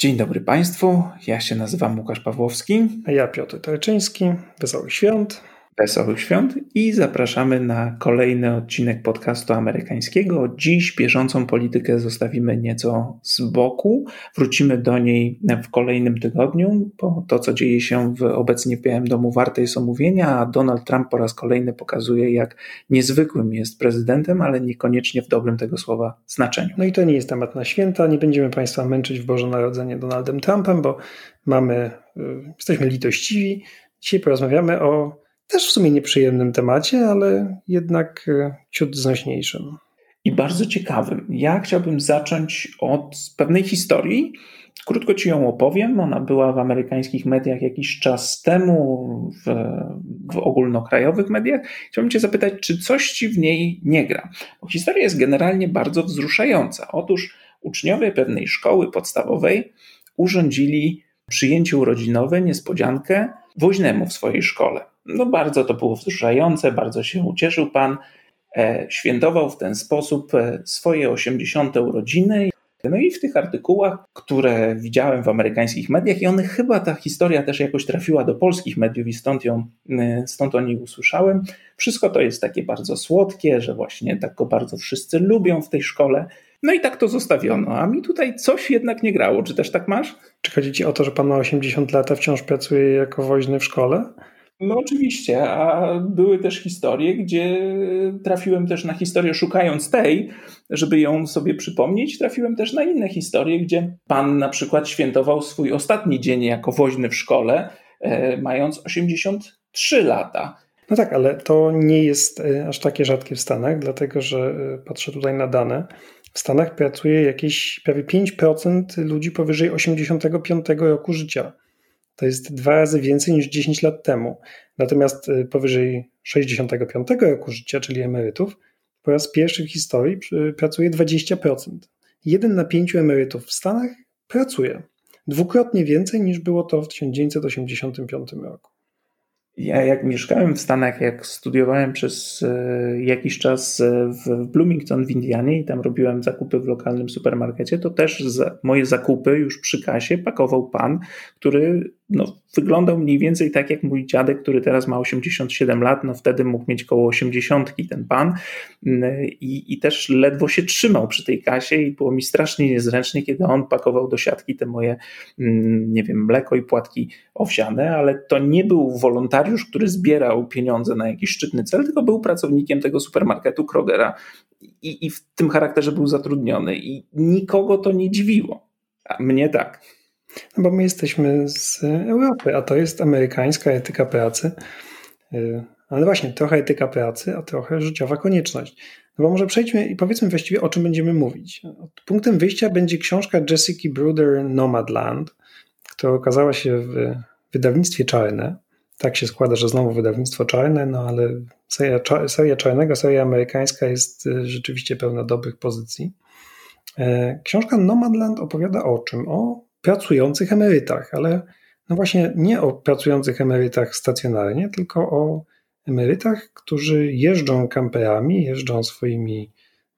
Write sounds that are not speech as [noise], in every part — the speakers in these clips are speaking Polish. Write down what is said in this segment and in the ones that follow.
Dzień dobry Państwu, ja się nazywam Łukasz Pawłowski. A ja Piotr Tarczyński. Wesołych świąt. Wesołych świąt i zapraszamy na kolejny odcinek podcastu amerykańskiego. Dziś bieżącą politykę zostawimy nieco z boku. Wrócimy do niej w kolejnym tygodniu, bo to, co dzieje się w, obecnie w Białym Domu, warte jest omówienia, a Donald Trump po raz kolejny pokazuje, jak niezwykłym jest prezydentem, ale niekoniecznie w dobrym tego słowa znaczeniu. No i to nie jest temat na święta. Nie będziemy Państwa męczyć w Boże Narodzenie Donaldem Trumpem, bo mamy, y, jesteśmy litościwi. Dzisiaj porozmawiamy o też w sumie nieprzyjemnym temacie, ale jednak e, ciut znośniejszym. I bardzo ciekawym. Ja chciałbym zacząć od pewnej historii. Krótko ci ją opowiem. Ona była w amerykańskich mediach jakiś czas temu, w, w ogólnokrajowych mediach. Chciałbym Cię zapytać, czy coś Ci w niej nie gra? Bo historia jest generalnie bardzo wzruszająca. Otóż uczniowie pewnej szkoły podstawowej urządzili przyjęcie urodzinowe, niespodziankę woźnemu w swojej szkole. No bardzo to było wzruszające, bardzo się ucieszył pan. E, świętował w ten sposób e, swoje 80. urodziny. No i w tych artykułach, które widziałem w amerykańskich mediach, i one chyba ta historia też jakoś trafiła do polskich mediów i stąd, ją, e, stąd o niej usłyszałem. Wszystko to jest takie bardzo słodkie, że właśnie tak go bardzo wszyscy lubią w tej szkole. No i tak to zostawiono, a mi tutaj coś jednak nie grało. Czy też tak masz? Czy chodzi ci o to, że pan ma 80 lat, a wciąż pracuje jako woźny w szkole? No oczywiście, a były też historie, gdzie trafiłem też na historię szukając tej, żeby ją sobie przypomnieć, trafiłem też na inne historie, gdzie pan na przykład świętował swój ostatni dzień jako woźny w szkole, e, mając 83 lata. No tak, ale to nie jest e, aż takie rzadkie w Stanach, dlatego że e, patrzę tutaj na dane. W Stanach pracuje jakieś prawie 5% ludzi powyżej 85 roku życia. To jest dwa razy więcej niż 10 lat temu. Natomiast y, powyżej 65 roku życia, czyli emerytów, po raz pierwszy w historii pracuje 20%. Jeden na pięciu emerytów w Stanach pracuje. Dwukrotnie więcej niż było to w 1985 roku. Ja jak mieszkałem w Stanach, jak studiowałem przez e, jakiś czas e, w Bloomington w Indianie i tam robiłem zakupy w lokalnym supermarkecie, to też moje zakupy już przy kasie pakował pan, który no, wyglądał mniej więcej tak jak mój dziadek, który teraz ma 87 lat, no wtedy mógł mieć koło 80 ten pan. Mm, I, i też ledwo się trzymał przy tej kasie i było mi strasznie niezręcznie, kiedy on pakował do siatki te moje, mm, nie wiem, mleko i płatki owsiane, ale to nie był wolontariusz, który zbierał pieniądze na jakiś szczytny cel, tylko był pracownikiem tego supermarketu Krogera. I, i w tym charakterze był zatrudniony. I nikogo to nie dziwiło. A mnie tak. No bo my jesteśmy z Europy, a to jest amerykańska etyka pracy. Y, ale właśnie, trochę etyka pracy, a trochę życiowa konieczność. No bo może przejdźmy i powiedzmy właściwie, o czym będziemy mówić. Punktem wyjścia będzie książka Jessica Bruder Nomadland, która okazała się w wydawnictwie czarne. Tak się składa, że znowu wydawnictwo czarne, no ale seria, seria czarnego, seria amerykańska jest y, rzeczywiście pełna dobrych pozycji. E, książka Nomadland opowiada o czym? O pracujących emerytach, ale no właśnie nie o pracujących emerytach stacjonarnie, tylko o emerytach, którzy jeżdżą kamperami, jeżdżą swoimi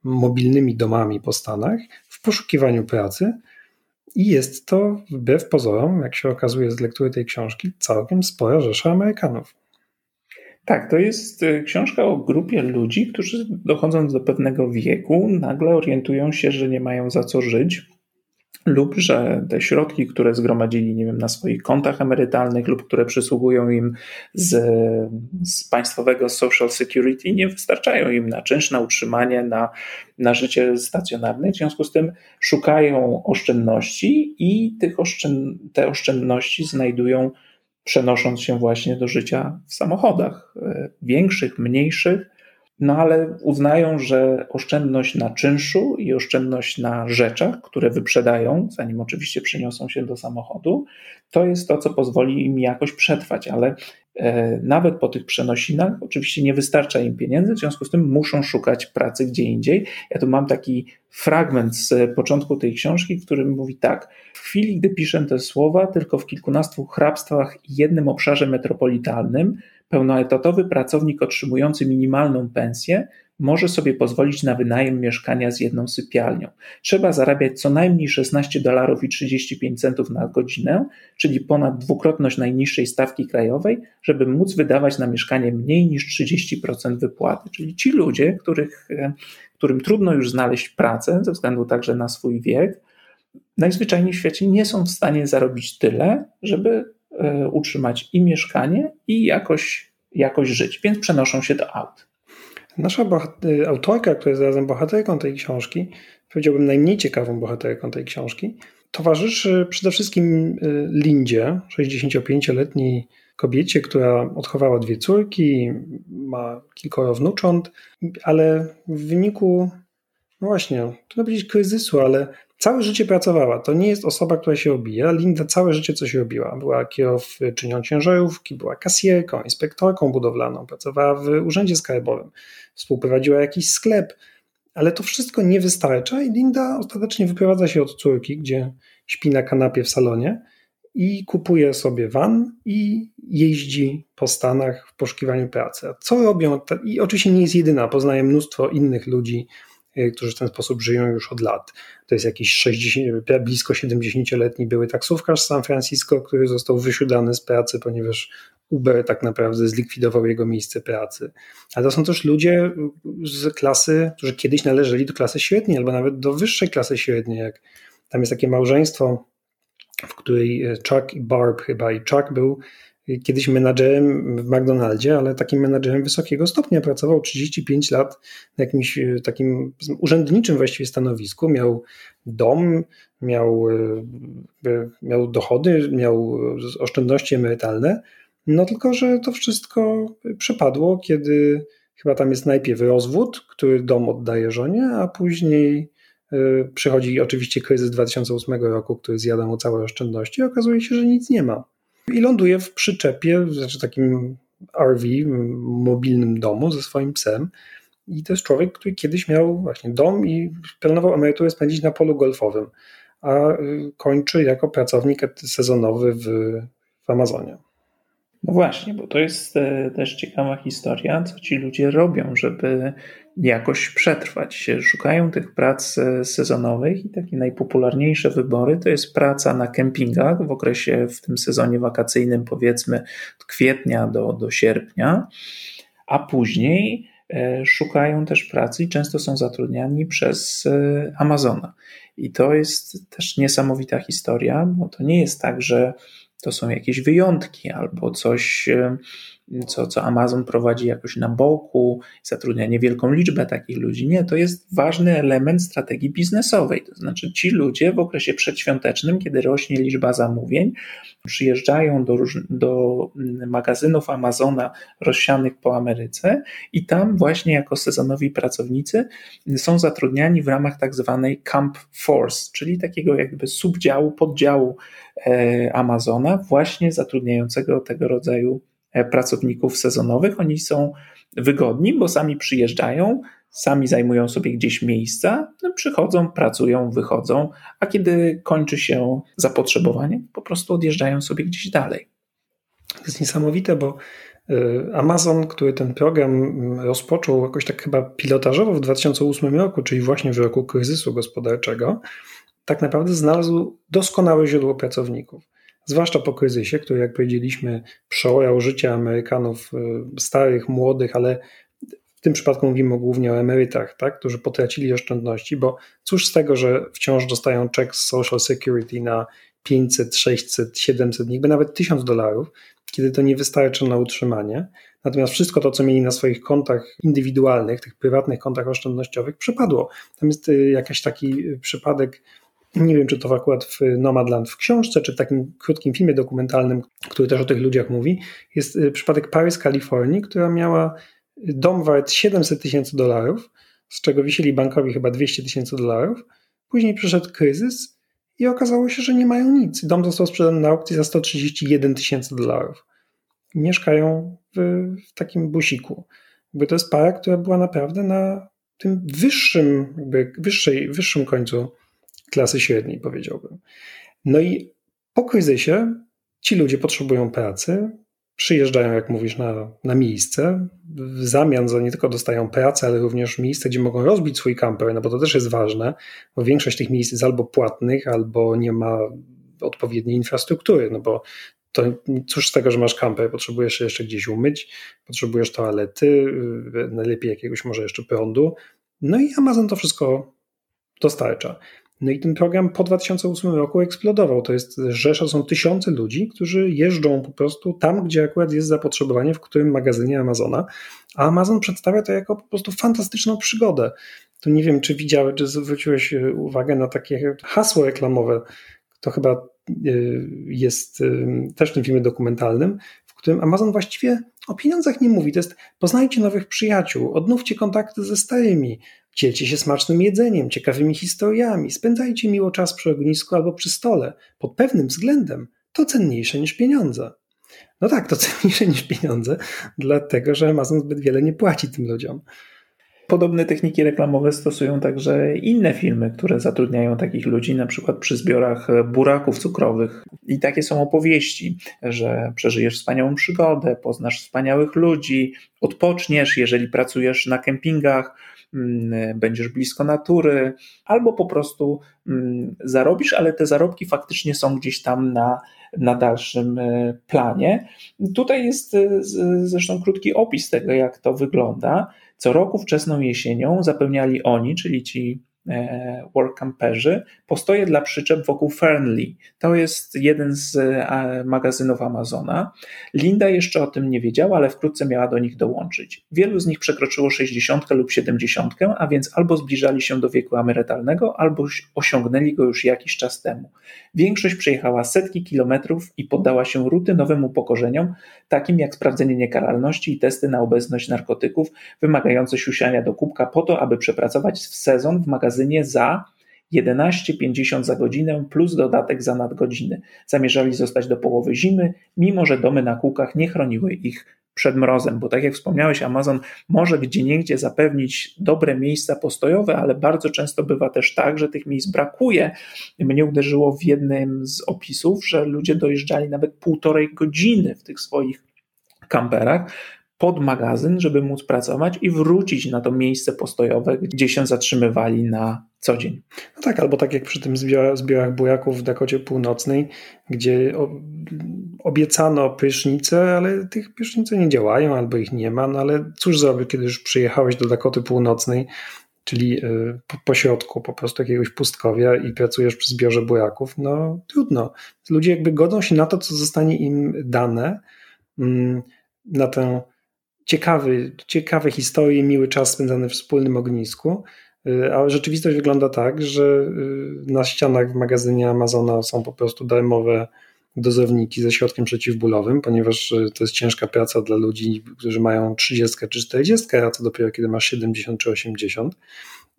mobilnymi domami po Stanach w poszukiwaniu pracy. I jest to wbrew pozorom, jak się okazuje z lektury tej książki, całkiem spora rzesza Amerykanów. Tak, to jest e, książka o grupie ludzi, którzy dochodząc do pewnego wieku, nagle orientują się, że nie mają za co żyć, lub że te środki, które zgromadzili, nie wiem, na swoich kontach emerytalnych lub które przysługują im z, z państwowego social security, nie wystarczają im na czynsz, na utrzymanie, na, na życie stacjonarne. W związku z tym szukają oszczędności i tych te oszczędności znajdują przenosząc się właśnie do życia w samochodach, e, większych, mniejszych, no ale uznają, że oszczędność na czynszu i oszczędność na rzeczach, które wyprzedają, zanim oczywiście przyniosą się do samochodu, to jest to, co pozwoli im jakoś przetrwać, ale e, nawet po tych przenosinach oczywiście nie wystarcza im pieniędzy, w związku z tym muszą szukać pracy gdzie indziej. Ja tu mam taki fragment z początku tej książki, w którym mówi tak: W chwili, gdy piszę te słowa, tylko w kilkunastu hrabstwach i jednym obszarze metropolitalnym pełnoetatowy pracownik otrzymujący minimalną pensję może sobie pozwolić na wynajem mieszkania z jedną sypialnią. Trzeba zarabiać co najmniej 16 dolarów i 35 centów na godzinę, czyli ponad dwukrotność najniższej stawki krajowej, żeby móc wydawać na mieszkanie mniej niż 30% wypłaty. Czyli ci ludzie, których, e, którym trudno już znaleźć pracę ze względu także na swój wiek, najzwyczajniej w świecie nie są w stanie zarobić tyle, żeby utrzymać i mieszkanie, i jakoś, jakoś żyć, więc przenoszą się do aut. Nasza y, autorka, która jest razem bohaterką tej książki, powiedziałbym najmniej ciekawą bohaterką tej książki, towarzyszy przede wszystkim y, Lindzie, 65-letniej kobiecie, która odchowała dwie córki, ma kilkoro wnucząt, ale w wyniku, no właśnie, trudno powiedzieć kryzysu, ale całe życie pracowała. To nie jest osoba, która się obija. Linda całe życie coś robiła. Była kierowczynią ciężarówki, była kasjerką, inspektorką budowlaną, pracowała w urzędzie skarbowym, współprowadziła jakiś sklep, ale to wszystko nie wystarcza i Linda ostatecznie wyprowadza się od córki, gdzie śpi na kanapie w salonie i kupuje sobie van i jeździ po Stanach w poszukiwaniu pracy. A co robią? I oczywiście nie jest jedyna, poznaje mnóstwo innych ludzi, którzy w ten sposób żyją już od lat. To jest jakiś 60, blisko 70-letni były taksówkarz z San Francisco, który został wysiudany z pracy, ponieważ Uber tak naprawdę zlikwidował jego miejsce pracy. Ale to są też ludzie z klasy, którzy kiedyś należeli do klasy średniej albo nawet do wyższej klasy średniej. Jak tam jest takie małżeństwo, w której Chuck i Barb chyba i Chuck był kiedyś menadżerem w McDonaldzie, ale takim menadżerem wysokiego stopnia. Pracował 35 lat na jakimś e, takim urzędniczym właściwie stanowisku. Miał dom, miał, e, miał dochody, miał oszczędności emerytalne. No tylko, że to wszystko przepadło, kiedy chyba tam jest najpierw rozwód, który dom oddaje żonie, a później e, przychodzi oczywiście kryzys 2008 roku, który zjada mu całe oszczędności i okazuje się, że nic nie ma i ląduje w przyczepie, znaczy takim RV, mobilnym domu ze swoim psem. I to jest człowiek, który kiedyś miał właśnie dom i planował emeryturę spędzić na polu golfowym, a y, kończy jako pracownik sezonowy w, w Amazonie. No właśnie, bo to jest e, też ciekawa historia, co ci ludzie robią, żeby jakoś przetrwać. Szukają tych prac e, sezonowych i takie najpopularniejsze wybory to jest praca na kempingach w okresie, w tym sezonie wakacyjnym, powiedzmy od kwietnia do, do sierpnia, a później e, szukają też pracy i często są zatrudniani przez Amazona. I to jest też niesamowita historia, bo to nie jest tak, że to są jakieś wyjątki albo coś, co, co Amazon prowadzi jakoś na boku, zatrudnia niewielką liczbę takich ludzi. Nie, to jest ważny element strategii biznesowej. To znaczy, ci ludzie w okresie przedświątecznym, kiedy rośnie liczba zamówień, przyjeżdżają do, do magazynów Amazona rozsianych po Ameryce i tam właśnie jako sezonowi pracownicy są zatrudniani w ramach tak zwanej Camp Force, czyli takiego jakby subdziału, poddziału e, Amazona, właśnie zatrudniającego tego rodzaju pracowników sezonowych. Oni są wygodni, bo sami przyjeżdżają, sami zajmują sobie gdzieś miejsca, no przychodzą, pracują, wychodzą, a kiedy kończy się zapotrzebowanie, po prostu odjeżdżają sobie gdzieś dalej. To jest niesamowite, bo e, Amazon, który ten program rozpoczął jakoś tak chyba pilotażowo w 2008 roku, czyli właśnie w roku kryzysu gospodarczego, tak naprawdę znalazł doskonałe źródło pracowników zwłaszcza po kryzysie, który, jak powiedzieliśmy, przeorał życie Amerykanów y, starych, młodych, ale w tym przypadku mówimy głównie o emerytach, tak, którzy potracili oszczędności, bo cóż z tego, że wciąż dostają czek z Social Security na 500, 600, 700, niechby nawet 1000 dolarów, kiedy to nie wystarczy na utrzymanie. Natomiast wszystko to, co mieli na swoich kontach indywidualnych, tych prywatnych kontach oszczędnościowych, przepadło. Tam jest y, jakiś taki y, przypadek nie wiem, czy to akurat w Nomadland w książce, czy w takim krótkim filmie dokumentalnym, który też o tych ludziach mówi, jest y, przypadek Paris, Kalifornii, która miała dom wart 700 tysięcy dolarów, z czego wisieli bankowi chyba 200 tysięcy dolarów. Później przyszedł kryzys i okazało się, że nie mają nic. Dom został sprzedany na aukcji za 131 tysięcy dolarów. Mieszkają w, w, takim busiku. Jakby to jest para, która była naprawdę na tym wyższym, jakby wyższej, wyższym końcu klasy średniej, powiedziałbym. No i po kryzysie ci ludzie potrzebują pracy, przyjeżdżają, jak mówisz, na, na miejsce. W zamian za nie tylko dostają pracę, ale również miejsce, gdzie mogą rozbić swój kamper, no bo to też jest ważne, bo większość tych miejsc jest albo płatnych, albo nie ma odpowiedniej infrastruktury, no bo to cóż z tego, że masz kamper, potrzebujesz się jeszcze gdzieś umyć, potrzebujesz toalety, y, najlepiej jakiegoś może jeszcze prądu. No i Amazon to wszystko dostarcza. No i ten program po 2008 roku eksplodował. To jest rzesza, są tysiące ludzi, którzy jeżdżą po prostu tam, gdzie akurat jest zapotrzebowanie, w którym magazynie Amazona, a Amazon przedstawia to jako po prostu fantastyczną przygodę. To nie wiem, czy widziałeś, czy zwróciłeś e, uwagę na takie hasło reklamowe. To chyba e, jest e, też w tym filmie dokumentalnym, w którym Amazon właściwie o pieniądzach nie mówi. To jest poznajcie nowych przyjaciół, odnówcie kontakty ze starymi, Dzielcie się smacznym jedzeniem, ciekawymi historiami, spędzajcie miło czas przy ognisku albo przy stole. Pod pewnym względem to cenniejsze niż pieniądze. No tak, to [laughs] cenniejsze niż pieniądze, dlatego że Amazon zbyt wiele nie płaci tym ludziom. Podobne techniki reklamowe stosują także inne firmy, które zatrudniają takich ludzi, na przykład przy zbiorach buraków cukrowych. I takie są opowieści, że przeżyjesz wspaniałą przygodę, poznasz wspaniałych ludzi, odpoczniesz, jeżeli pracujesz na kempingach, będziesz blisko natury, albo po prostu mm, zarobisz, ale te zarobki faktycznie są gdzieś tam na, na dalszym e, planie. Tutaj jest e, zresztą krótki opis tego, jak to wygląda. Co roku wczesną jesienią zapełniali oni, czyli ci E, work camperzy, postoje dla przyczep wokół Fernley. To jest jeden z e, magazynów Amazona. Linda jeszcze o tym nie wiedziała, ale wkrótce miała do nich dołączyć. Wielu z nich przekroczyło 60 lub 70, a więc albo zbliżali się do wieku emerytalnego, albo osiągnęli go już jakiś czas temu. Większość przejechała setki kilometrów i poddała się rutynowym upokorzeniom, takim jak sprawdzenie niekaralności i testy na obecność narkotyków, wymagające siusiania do kubka po to, aby przepracować w sezon w magazynie za 11,50 za godzinę plus dodatek za nadgodziny. Zamierzali zostać do połowy zimy, mimo że domy na kółkach nie chroniły ich przed mrozem, bo tak jak wspomniałeś, Amazon może gdzie niegdzie zapewnić dobre miejsca postojowe, ale bardzo często bywa też tak, że tych miejsc brakuje. Mnie uderzyło w jednym z opisów, że ludzie dojeżdżali nawet półtorej godziny w tych swoich kamperach, pod magazyn, żeby móc pracować i wrócić na to miejsce postojowe, gdzie się zatrzymywali na co dzień. No tak, albo tak jak przy tym zbiorach, bujaków w Dakocie Północnej, gdzie obiecano prysznice, ale tych prysznice nie działają albo ich nie ma, no ale cóż zrobić, kiedy już przyjechałeś do Dakoty Północnej, czyli y, po, po po prostu jakiegoś pustkowia i pracujesz przy zbiorze bujaków, no trudno. Ludzie jakby godzą się na to, co zostanie im dane, mm, na tę ciekawy, ciekawe historie, miły czas spędzany w wspólnym ognisku. Y, a rzeczywistość wygląda tak, że y, na ścianach w magazynie Amazona są po prostu darmowe dozowniki ze środkiem przeciwbólowym, ponieważ y, to jest ciężka praca dla ludzi, którzy mają 30 czy 40, a co dopiero kiedy masz 70 czy 80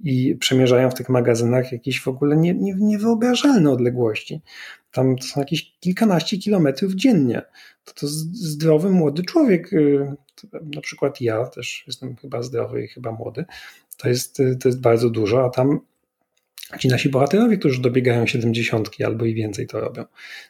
i przemierzają w tych magazynach jakieś w ogóle nie, nie, niewyobrażalne odległości. Tam to są jakieś kilkanaście kilometrów dziennie. To, to zdrowy młody człowiek, y, na przykład ja też jestem chyba zdrowy i chyba młody, to jest, y, to jest bardzo dużo, a tam ci nasi bohaterowie, którzy dobiegają 70 albo i więcej to robią.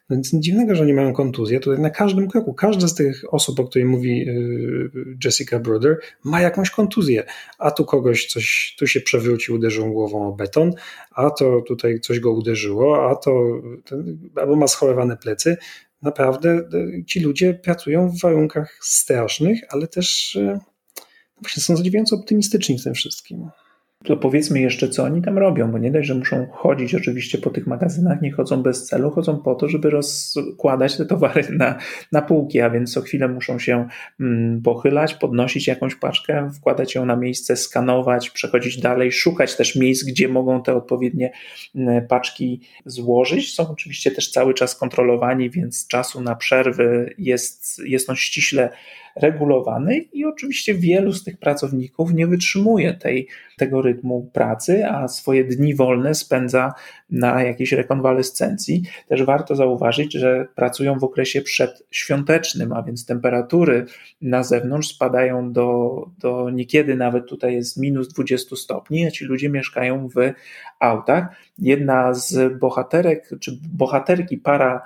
No nic dziwnego, że oni mają kontuzję. Tutaj na każdym kroku, każda z tych osób, o której mówi y, Jessica Bruder, ma jakąś kontuzję. A tu kogoś coś, tu się przewrócił, uderzył głową o beton, a to tutaj coś go uderzyło, a to albo ma schorowane plecy. Naprawdę y, ci ludzie pracują w warunkach strasznych, ale też y, właśnie są zadziwiająco optymistyczni w tym wszystkim to powiedzmy jeszcze, co oni tam robią, bo nie dość, że muszą chodzić oczywiście po tych magazynach, nie chodzą bez celu, chodzą po to, żeby rozkładać te towary na, na półki, a więc co chwilę muszą się mm, pochylać, podnosić jakąś paczkę, wkładać ją na miejsce, skanować, przechodzić dalej, szukać też miejsc, gdzie mogą te odpowiednie mm, paczki złożyć. Są oczywiście też cały czas kontrolowani, więc czasu na przerwy jest, jest on ściśle regulowany i oczywiście wielu z tych pracowników nie wytrzymuje tej, tego rytmu pracy, a swoje dni wolne spędza na jakiejś rekonwalescencji. Też warto zauważyć, że pracują w okresie przedświątecznym, a więc temperatury na zewnątrz spadają do, do niekiedy nawet tutaj jest minus 20 stopni, a ci ludzie mieszkają w autach, jedna z bohaterek, czy bohaterki, para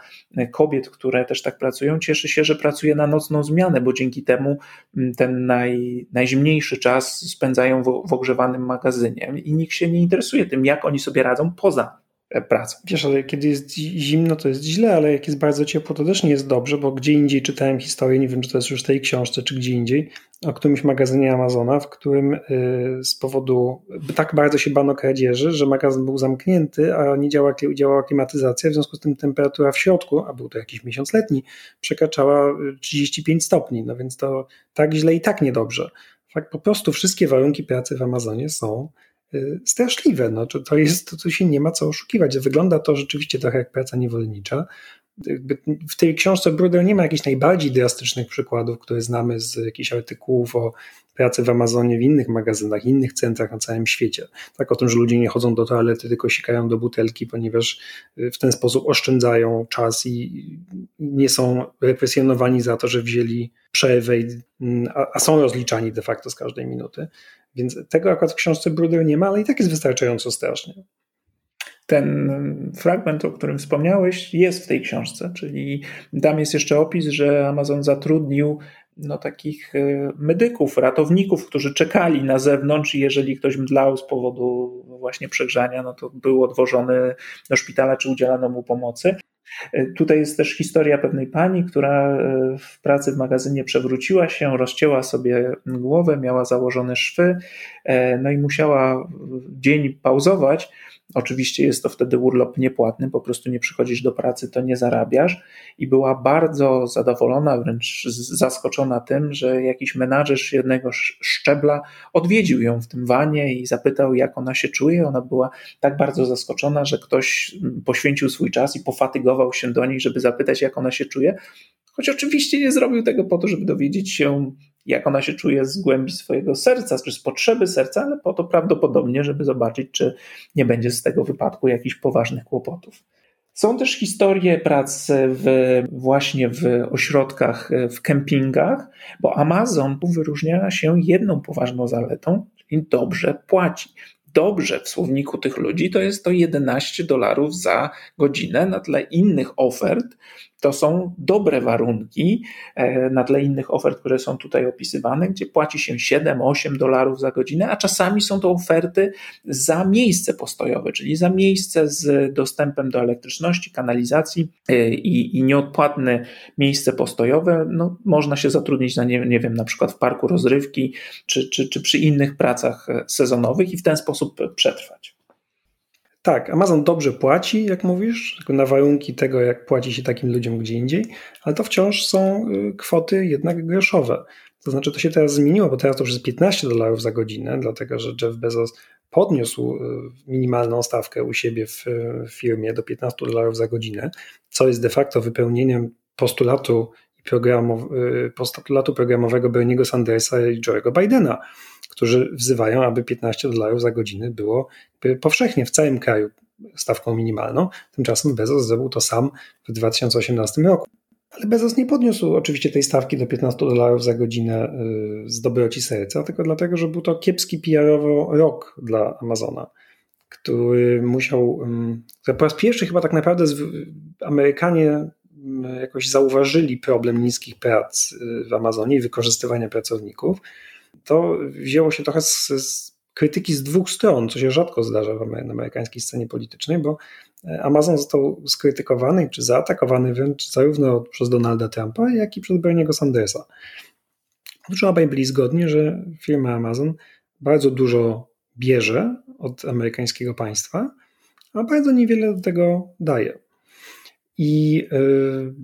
kobiet, które też tak pracują, cieszy się, że pracuje na nocną zmianę, bo dzięki temu mm, ten naj, najzimniejszy czas spędzają w, w ogrzewanym magazynie. I nikt się nie interesuje tym, jak oni sobie radzą poza E, pracą. Wiesz, ale kiedy jest zimno, to jest źle, ale jak jest bardzo ciepło, to też nie jest dobrze, bo gdzie indziej czytałem historię, nie wiem, czy to jest już w tej książce, czy gdzie indziej, o którymś magazynie Amazona, w którym y, z powodu, tak bardzo się bano kradzieży, że magazyn był zamknięty, a nie działa, działała klimatyzacja, w związku z tym temperatura w środku, a był to jakiś miesiąc letni, przekraczała 35 y, stopni, no więc to tak źle i tak niedobrze. Fakt, po prostu wszystkie warunki pracy w Amazonie są straszliwe. No, to, to jest, to, to się nie ma co oszukiwać. Wygląda to rzeczywiście trochę jak praca niewolnicza. W tej książce Bruder nie ma jakichś najbardziej drastycznych przykładów, które znamy z jakichś artykułów o pracy w Amazonie, w innych magazynach, innych centrach na całym świecie. Tak o tym, że ludzie nie chodzą do toalety, tylko sikają do butelki, ponieważ y, w ten sposób oszczędzają czas i nie są represjonowani za to, że wzięli przerwę, a, a są rozliczani de facto z każdej minuty. Więc tego akurat w książce Bruder nie ma, ale i tak jest wystarczająco strasznie. Ten fragment, o którym wspomniałeś, jest w tej książce, czyli tam jest jeszcze opis, że Amazon zatrudnił no, takich e, medyków, ratowników, którzy czekali na zewnątrz i jeżeli ktoś mdlał z powodu właśnie przegrzania, no to był odwożony do szpitala czy udzielano mu pomocy. E, tutaj jest też historia pewnej pani, która e, w pracy w magazynie przewróciła się, rozcięła sobie głowę, miała założone szwy, no i musiała dzień pauzować Oczywiście jest to wtedy urlop niepłatny, po prostu nie przychodzisz do pracy, to nie zarabiasz. I była bardzo zadowolona, wręcz zaskoczona tym, że jakiś menadżer jednego szczebla odwiedził ją w tym wanie i zapytał, jak ona się czuje. Ona była tak bardzo zaskoczona, że ktoś poświęcił swój czas i pofatygował się do niej, żeby zapytać, jak ona się czuje. Choć oczywiście nie zrobił tego po to, żeby dowiedzieć się, jak ona się czuje z głębi swojego serca, czy z potrzeby serca, ale po to prawdopodobnie, żeby zobaczyć, czy nie będzie z tego wypadku jakichś poważnych kłopotów. Są też historie prac w, właśnie w ośrodkach, w kempingach, bo Amazon wyróżnia się jedną poważną zaletą, czyli dobrze płaci dobrze w słowniku tych ludzi, to jest to 11 dolarów za godzinę na tle innych ofert, to są dobre warunki e, na tle innych ofert, które są tutaj opisywane, gdzie płaci się 7-8 dolarów za godzinę, a czasami są to oferty za miejsce postojowe, czyli za miejsce z dostępem do elektryczności, kanalizacji e, i, i nieodpłatne miejsce postojowe. No, można się zatrudnić na, nie, nie wiem, na przykład w parku rozrywki czy, czy, czy przy innych pracach e, sezonowych i w ten sposób przetrwać. Tak, Amazon dobrze płaci, jak mówisz, na warunki tego, jak płaci się takim ludziom gdzie indziej, ale to wciąż są y, kwoty jednak groszowe. To znaczy, to się teraz zmieniło, bo teraz to już jest 15 dolarów za godzinę, dlatego że Jeff Bezos podniósł y, minimalną stawkę u siebie w firmie do 15 dolarów za godzinę, co jest de facto wypełnieniem postulatu, programow y, postulatu programowego Berniego Sandersa i Joe'ego Bidena którzy wzywają, aby 15 dolarów za godzinę było powszechnie w całym kraju stawką minimalną. Tymczasem Bezos zrobił to sam w 2018 roku. Ale Bezos nie podniósł oczywiście tej stawki do 15 dolarów za godzinę y, z dobroci serca, tylko dlatego, że był to kiepski PR-owo rok dla Amazona, który musiał, po raz pierwszy chyba tak naprawdę Amerykanie jakoś zauważyli problem niskich prac y, w Amazonie i wykorzystywania pracowników to wzięło się trochę z, z krytyki z dwóch stron, co się rzadko zdarza w amerykańskiej scenie politycznej, bo e, Amazon został skrytykowany czy zaatakowany wręcz zarówno przez Donalda Trumpa, jak i przez Berniego Sandersa. Otóż obaj byli zgodni, że firma Amazon bardzo dużo bierze od amerykańskiego państwa, a bardzo niewiele do tego daje. I yy,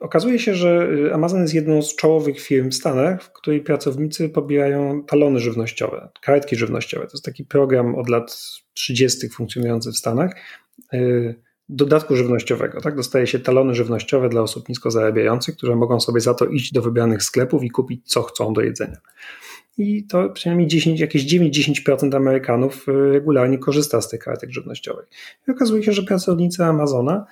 Okazuje się, że y, Amazon jest jedną z czołowych firm w Stanach, w której pracownicy pobierają talony żywnościowe, kartki żywnościowe. To jest taki program od lat 30. funkcjonujący w Stanach. Y, dodatku żywnościowego. Tak? Dostaje się talony żywnościowe dla osób nisko zarabiających, które mogą sobie za to iść do wybranych sklepów i kupić co chcą do jedzenia. I to przynajmniej 10, jakieś 9-10% Amerykanów regularnie korzysta z tych kartek żywnościowych. I okazuje się, że pracownicy Amazona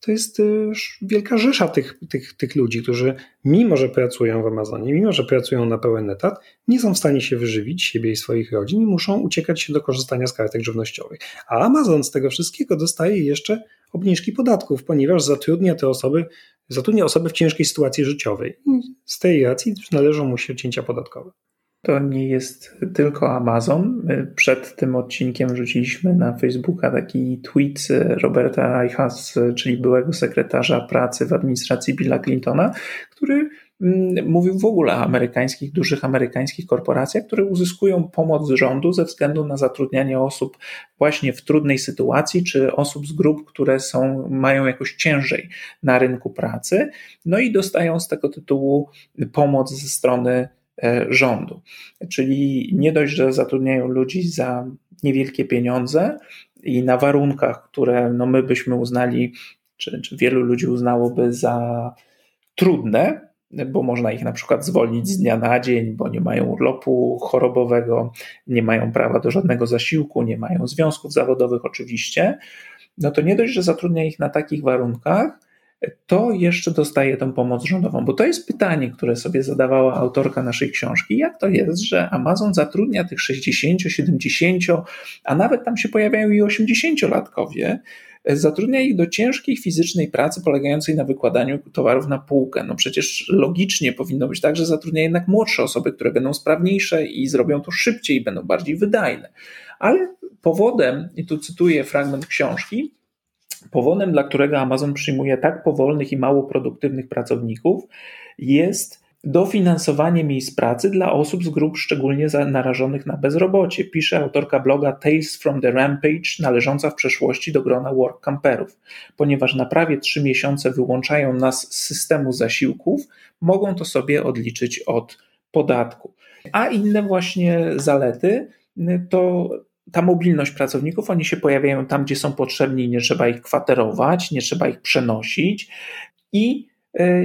to jest y, wielka rzesza tych, tych, tych ludzi, którzy mimo, że pracują w Amazonie, mimo, że pracują na pełen etat, nie są w stanie się wyżywić, siebie i swoich rodzin i muszą uciekać się do korzystania z kartek żywnościowych. A Amazon z tego wszystkiego dostaje jeszcze obniżki podatków, ponieważ zatrudnia te osoby, zatrudnia osoby w ciężkiej sytuacji życiowej. I z tej racji należą mu się cięcia podatkowe. To nie jest tylko Amazon. My przed tym odcinkiem rzuciliśmy na Facebooka taki tweet Roberta Reichas, czyli byłego sekretarza pracy w administracji Billa Clintona, który mm, mówił w ogóle o amerykańskich, dużych amerykańskich korporacjach, które uzyskują pomoc z rządu ze względu na zatrudnianie osób właśnie w trudnej sytuacji, czy osób z grup, które są, mają jakoś ciężej na rynku pracy, no i dostają z tego tytułu pomoc ze strony rządu. Czyli nie dość, że zatrudniają ludzi za niewielkie pieniądze i na warunkach, które no my byśmy uznali, czy, czy wielu ludzi uznałoby za trudne, bo można ich na przykład zwolnić z dnia na dzień, bo nie mają urlopu chorobowego, nie mają prawa do żadnego zasiłku, nie mają związków zawodowych oczywiście, no to nie dość, że zatrudnia ich na takich warunkach, to jeszcze dostaje tę pomoc rządową. Bo to jest pytanie, które sobie zadawała autorka naszej książki. Jak to jest, że Amazon zatrudnia tych 60, 70, a nawet tam się pojawiają i 80-latkowie, zatrudnia ich do ciężkiej fizycznej pracy polegającej na wykładaniu towarów na półkę. No przecież logicznie powinno być tak, że zatrudnia jednak młodsze osoby, które będą sprawniejsze i zrobią to szybciej będą bardziej wydajne. Ale powodem, i tu cytuję fragment książki, Powodem, dla którego Amazon przyjmuje tak powolnych i mało produktywnych pracowników, jest dofinansowanie miejsc pracy dla osób z grup szczególnie narażonych na bezrobocie, pisze autorka bloga Tales from the Rampage, należąca w przeszłości do grona work camperów. Ponieważ na prawie trzy miesiące wyłączają nas z systemu zasiłków, mogą to sobie odliczyć od podatku. A inne właśnie zalety to ta mobilność pracowników, oni się pojawiają tam, gdzie są potrzebni, nie trzeba ich kwaterować, nie trzeba ich przenosić i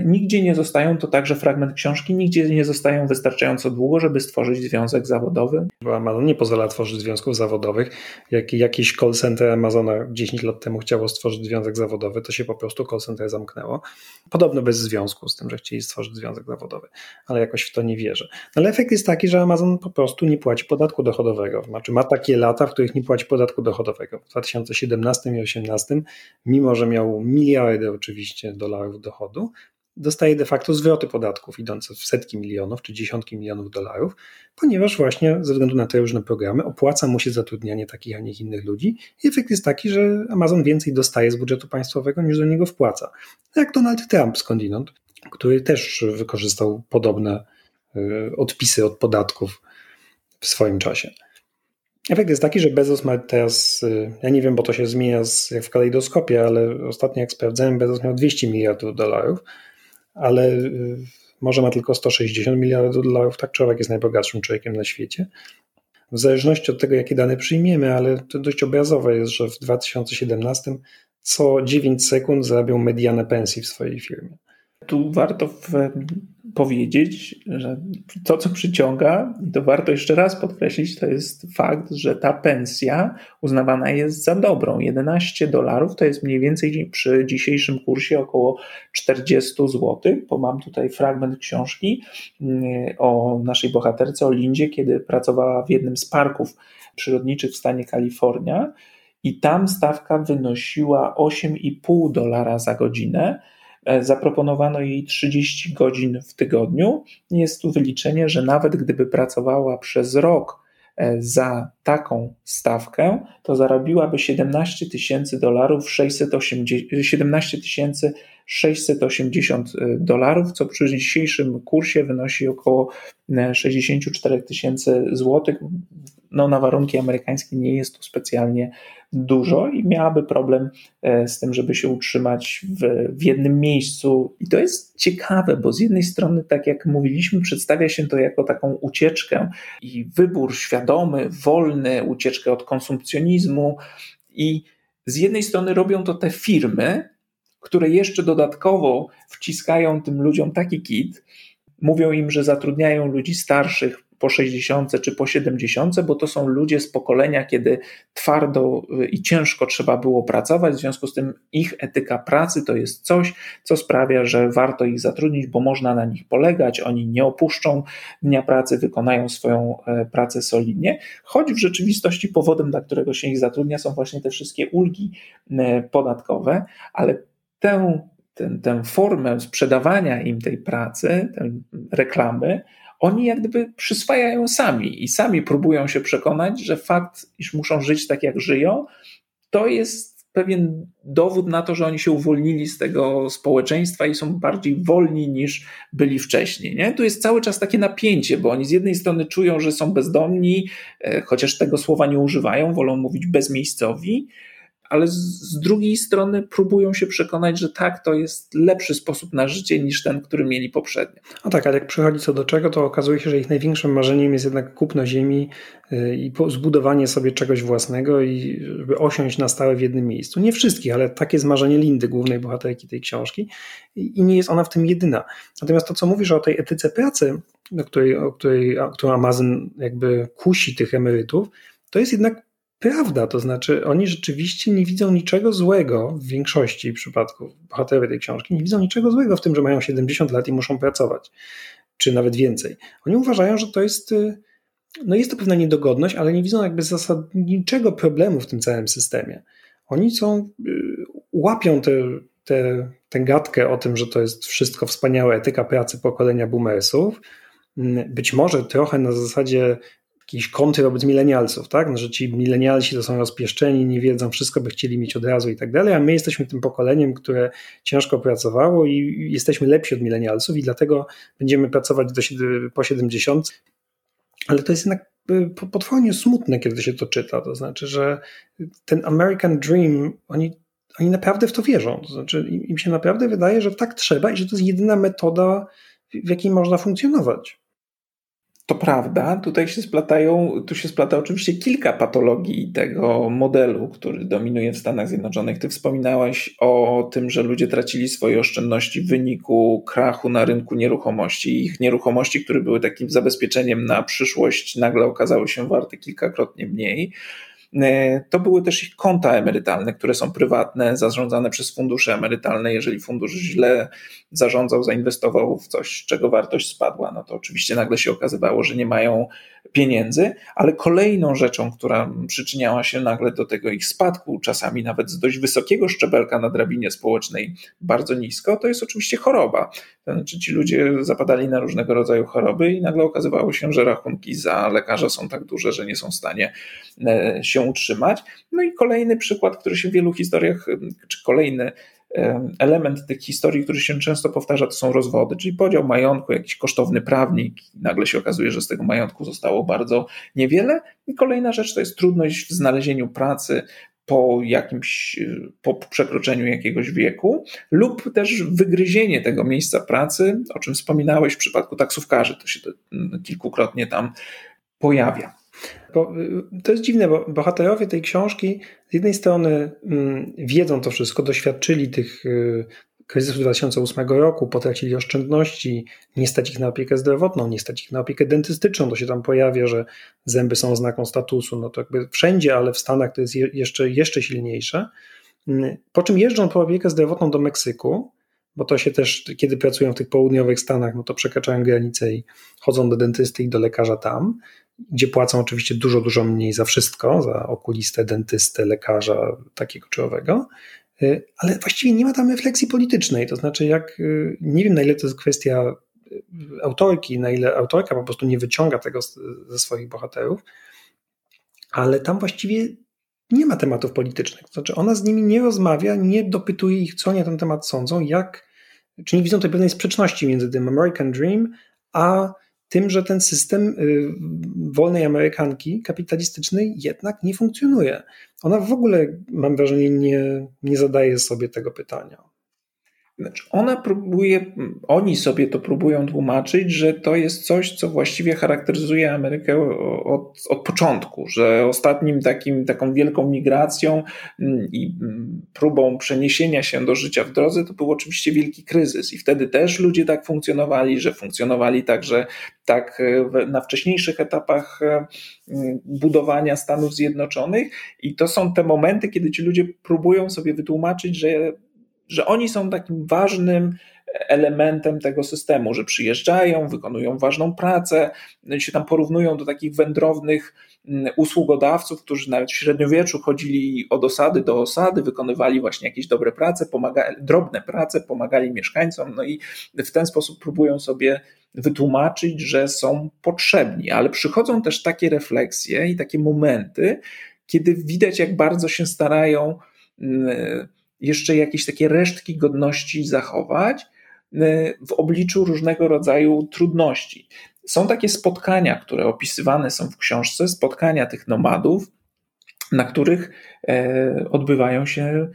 nigdzie nie zostają, to także fragment książki, nigdzie nie zostają wystarczająco długo, żeby stworzyć związek zawodowy. Amazon nie pozwala tworzyć związków zawodowych. Jak jakiś call center Amazona 10 lat temu chciało stworzyć związek zawodowy, to się po prostu call center zamknęło. Podobno bez związku z tym, że chcieli stworzyć związek zawodowy, ale jakoś w to nie wierzę. No ale efekt jest taki, że Amazon po prostu nie płaci podatku dochodowego. Znaczy ma takie lata, w których nie płaci podatku dochodowego. W 2017 i 2018, mimo że miał miliardy oczywiście dolarów dochodu, dostaje de facto zwroty podatków idące w setki milionów czy dziesiątki milionów dolarów, ponieważ właśnie ze względu na te różne programy opłaca mu się zatrudnianie takich, a nie innych ludzi i efekt jest taki, że Amazon więcej dostaje z budżetu państwowego niż do niego wpłaca. Jak Donald Trump skądinąd, który też wykorzystał podobne y, odpisy od podatków w swoim czasie. Efekt jest taki, że Bezos ma teraz, y, ja nie wiem, bo to się zmienia jak w kalejdoskopie, ale ostatnio jak sprawdzałem, Bezos miał 200 miliardów dolarów, ale y, może ma tylko 160 miliardów dolarów, tak człowiek jest najbogatszym człowiekiem na świecie. W zależności od tego, jakie dane przyjmiemy, ale to dość obrazowe jest, że w 2017 co 9 sekund zarabiał medianę pensji w swojej firmie. Tu warto w powiedzieć, że to, co przyciąga, i to warto jeszcze raz podkreślić, to jest fakt, że ta pensja uznawana jest za dobrą. 11 dolarów to jest mniej więcej przy dzisiejszym kursie około 40 zł, bo mam tutaj fragment książki mm, o naszej bohaterce, o Lindzie, kiedy pracowała w jednym z parków przyrodniczych w stanie Kalifornia i tam stawka wynosiła 8,5 dolara za godzinę zaproponowano jej 30 godzin w tygodniu. Jest tu wyliczenie, że nawet gdyby pracowała przez rok e, za taką stawkę, to zarobiłaby 17 tysięcy dolarów, 17 tysięcy 680 e, dolarów, co przy dzisiejszym kursie wynosi około 64 tysięcy złotych. No, na warunki amerykańskie nie jest to specjalnie dużo i miałaby problem e, z tym, żeby się utrzymać w, w jednym miejscu. I to jest ciekawe, bo z jednej strony, tak jak mówiliśmy, przedstawia się to jako taką ucieczkę i wybór świadomy, wolny, ucieczkę od konsumpcjonizmu. I z jednej strony robią to te firmy, które jeszcze dodatkowo wciskają tym ludziom taki kit, mówią im, że zatrudniają ludzi starszych po 60 czy po 70, bo to są ludzie z pokolenia, kiedy twardo i ciężko trzeba było pracować, w związku z tym ich etyka pracy to jest coś, co sprawia, że warto ich zatrudnić, bo można na nich polegać, oni nie opuszczą dnia pracy, wykonają swoją e, pracę solidnie, choć w rzeczywistości powodem, dla którego się ich zatrudnia, są właśnie te wszystkie ulgi e, podatkowe, ale tę, tę, tę formę sprzedawania im tej pracy, reklamy, oni jak gdyby przyswajają sami i sami próbują się przekonać, że fakt, iż muszą żyć tak jak żyją, to jest pewien dowód na to, że oni się uwolnili z tego społeczeństwa i są bardziej wolni niż byli wcześniej. Nie? Tu jest cały czas takie napięcie, bo oni z jednej strony czują, że są bezdomni, e, chociaż tego słowa nie używają, wolą mówić bezmiejscowi, ale z drugiej strony próbują się przekonać, że tak, to jest lepszy sposób na życie niż ten, który mieli poprzednio. No tak, ale jak przychodzi co do czego, to okazuje się, że ich największym marzeniem jest jednak kupno ziemi y, i zbudowanie sobie czegoś własnego i żeby osiąść na stałe w jednym miejscu. Nie wszystkich, ale takie jest marzenie Lindy, głównej bohaterki tej książki i nie jest ona w tym jedyna. Natomiast to, co mówisz o tej etyce pracy, o której, o której, o którą Amazon jakby kusi tych emerytów, to jest jednak prawda, to znaczy oni rzeczywiście nie widzą niczego złego w większości przypadków bohaterowie tej książki, nie widzą niczego złego w tym, że mają 70 lat i muszą pracować, czy nawet więcej. Oni uważają, że to jest, y, no jest to pewna niedogodność, ale nie widzą jakby zasadniczego problemu w tym całym systemie. Oni są, y, łapią tę te, tę gadkę o tym, że to jest wszystko wspaniałe etyka pracy pokolenia boomersów, być może trochę na zasadzie jakiejś kąty wobec milenialsów, tak? No, że ci milenialsi to są rozpieszczeni, nie wiedzą, wszystko by chcieli mieć od razu i tak dalej, a my jesteśmy tym pokoleniem, które ciężko pracowało i jesteśmy lepsi od milenialsów i dlatego będziemy pracować do, po 70. Ale to jest jednak y, potwornie smutne, kiedy się to czyta. To znaczy, że ten American Dream, oni, oni naprawdę w to wierzą. To znaczy, im się naprawdę wydaje, że tak trzeba i że to jest jedyna metoda, w jakiej można funkcjonować. To prawda, tutaj się splatają, tu się splata oczywiście kilka patologii tego modelu, który dominuje w Stanach Zjednoczonych. Ty wspominałeś o tym, że ludzie tracili swoje oszczędności w wyniku krachu na rynku nieruchomości. Ich nieruchomości, które były takim zabezpieczeniem na przyszłość, nagle okazały się warte kilkakrotnie mniej. E, to były też ich konta emerytalne, które są prywatne, zarządzane przez fundusze emerytalne. Jeżeli fundusz źle zarządzał, zainwestował w coś, czego wartość spadła, no to oczywiście nagle się okazywało, że nie mają pieniędzy, ale kolejną rzeczą, która przyczyniała się nagle do tego ich spadku, czasami nawet z dość wysokiego szczebelka na drabinie społecznej bardzo nisko, to jest oczywiście choroba. To znaczy ci ludzie zapadali na różnego rodzaju choroby i nagle okazywało się, że rachunki za lekarza są tak duże, że nie są w stanie e, się utrzymać. No i kolejny przykład, który się w wielu historiach, czy kolejny element tych historii, który się często powtarza, to są rozwody, czyli podział majątku, jakiś kosztowny prawnik, nagle się okazuje, że z tego majątku zostało bardzo niewiele. I kolejna rzecz to jest trudność w znalezieniu pracy po jakimś, po przekroczeniu jakiegoś wieku, lub też wygryzienie tego miejsca pracy, o czym wspominałeś w przypadku taksówkarzy, to się to kilkukrotnie tam pojawia. Bo y, to jest dziwne, bo bohaterowie tej książki z jednej strony mm, wiedzą to wszystko, doświadczyli tych y, kryzysów 2008 roku, potracili oszczędności, nie stać ich na opiekę zdrowotną, nie stać ich na opiekę dentystyczną, to się tam pojawia, że zęby są znaką statusu, no to jakby wszędzie, ale w Stanach to jest jeszcze, jeszcze silniejsze. Mm, po czym jeżdżą po opiekę zdrowotną do Meksyku, bo to się też, kiedy pracują w tych południowych Stanach, no to przekraczają granicę i chodzą do dentysty i do lekarza tam gdzie płacą oczywiście dużo, dużo mniej za wszystko, za okulistę, dentystę, lekarza takiego czy owego, y, ale właściwie nie ma tam refleksji politycznej, to znaczy jak, y, nie wiem na ile to jest kwestia y, autorki, na ile autorka po prostu nie wyciąga tego ze swoich bohaterów, ale tam właściwie nie ma tematów politycznych, to znaczy ona z nimi nie rozmawia, nie dopytuje ich, co oni na ten temat sądzą, jak, czy nie widzą tej pewnej sprzeczności między tym American Dream, a tym, że ten system y, wolnej Amerykanki kapitalistycznej jednak nie funkcjonuje. Ona w ogóle, mam wrażenie, nie, nie zadaje sobie tego pytania. Znaczy ona próbuje, oni sobie to próbują tłumaczyć, że to jest coś, co właściwie charakteryzuje Amerykę od, od początku, że ostatnim takim, taką wielką migracją mm, i mm, próbą przeniesienia się do życia w drodze to był oczywiście wielki kryzys. I wtedy też ludzie tak funkcjonowali, że funkcjonowali także tak e, na wcześniejszych etapach e, budowania Stanów Zjednoczonych. I to są te momenty, kiedy ci ludzie próbują sobie wytłumaczyć, że że oni są takim ważnym elementem tego systemu, że przyjeżdżają, wykonują ważną pracę, się tam porównują do takich wędrownych mm, usługodawców, którzy nawet w średniowieczu chodzili od osady do osady, wykonywali właśnie jakieś dobre prace, pomagali, drobne prace, pomagali mieszkańcom, no i w ten sposób próbują sobie wytłumaczyć, że są potrzebni, ale przychodzą też takie refleksje i takie momenty, kiedy widać, jak bardzo się starają mm, jeszcze jakieś takie resztki godności zachować e, w obliczu różnego rodzaju trudności. Są takie spotkania, które opisywane są w książce, spotkania tych nomadów, na których e, odbywają się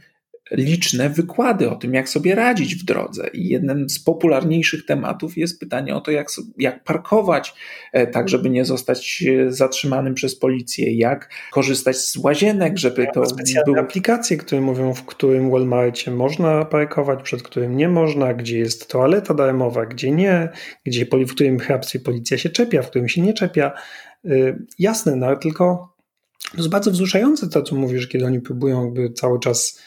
liczne wykłady o tym, jak sobie radzić w drodze. I jednym z popularniejszych tematów jest pytanie o to, jak, jak parkować, e, tak żeby nie zostać e, zatrzymanym przez policję, jak korzystać z łazienek, żeby to były aplikacje, które mówią, w którym Walmartie można parkować, przed którym nie można, gdzie jest toaleta darmowa, gdzie nie, gdzie, w którym hrabstwie policja się czepia, w którym się nie czepia. Y, jasne, no ale tylko to jest bardzo wzruszające to, co mówisz, kiedy oni próbują jakby cały czas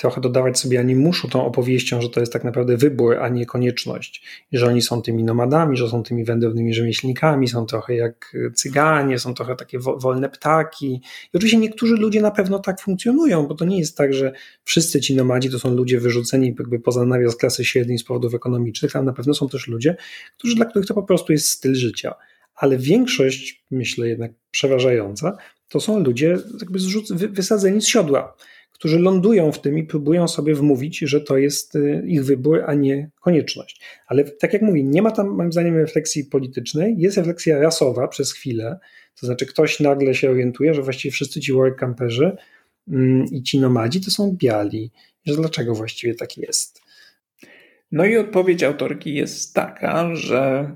trochę dodawać sobie animuszu tą opowieścią, że to jest tak naprawdę wybór, a nie konieczność. I że oni są tymi nomadami, że są tymi wędrownymi rzemieślnikami, są trochę jak cyganie, są trochę takie wolne ptaki. I oczywiście niektórzy ludzie na pewno tak funkcjonują, bo to nie jest tak, że wszyscy ci nomadzi to są ludzie wyrzuceni jakby poza nawias klasy średniej z powodów ekonomicznych, ale na pewno są też ludzie, którzy, dla których to po prostu jest styl życia. Ale większość, myślę jednak przeważająca, to są ludzie jakby wysadzeni z siodła którzy lądują w tym i próbują sobie wmówić, że to jest y, ich wybór, a nie konieczność. Ale tak jak mówię, nie ma tam moim zdaniem refleksji politycznej, jest refleksja rasowa przez chwilę, to znaczy ktoś nagle się orientuje, że właściwie wszyscy ci work camperzy mm, i ci nomadzi to są biali. Że dlaczego właściwie tak jest? No i odpowiedź autorki jest taka, że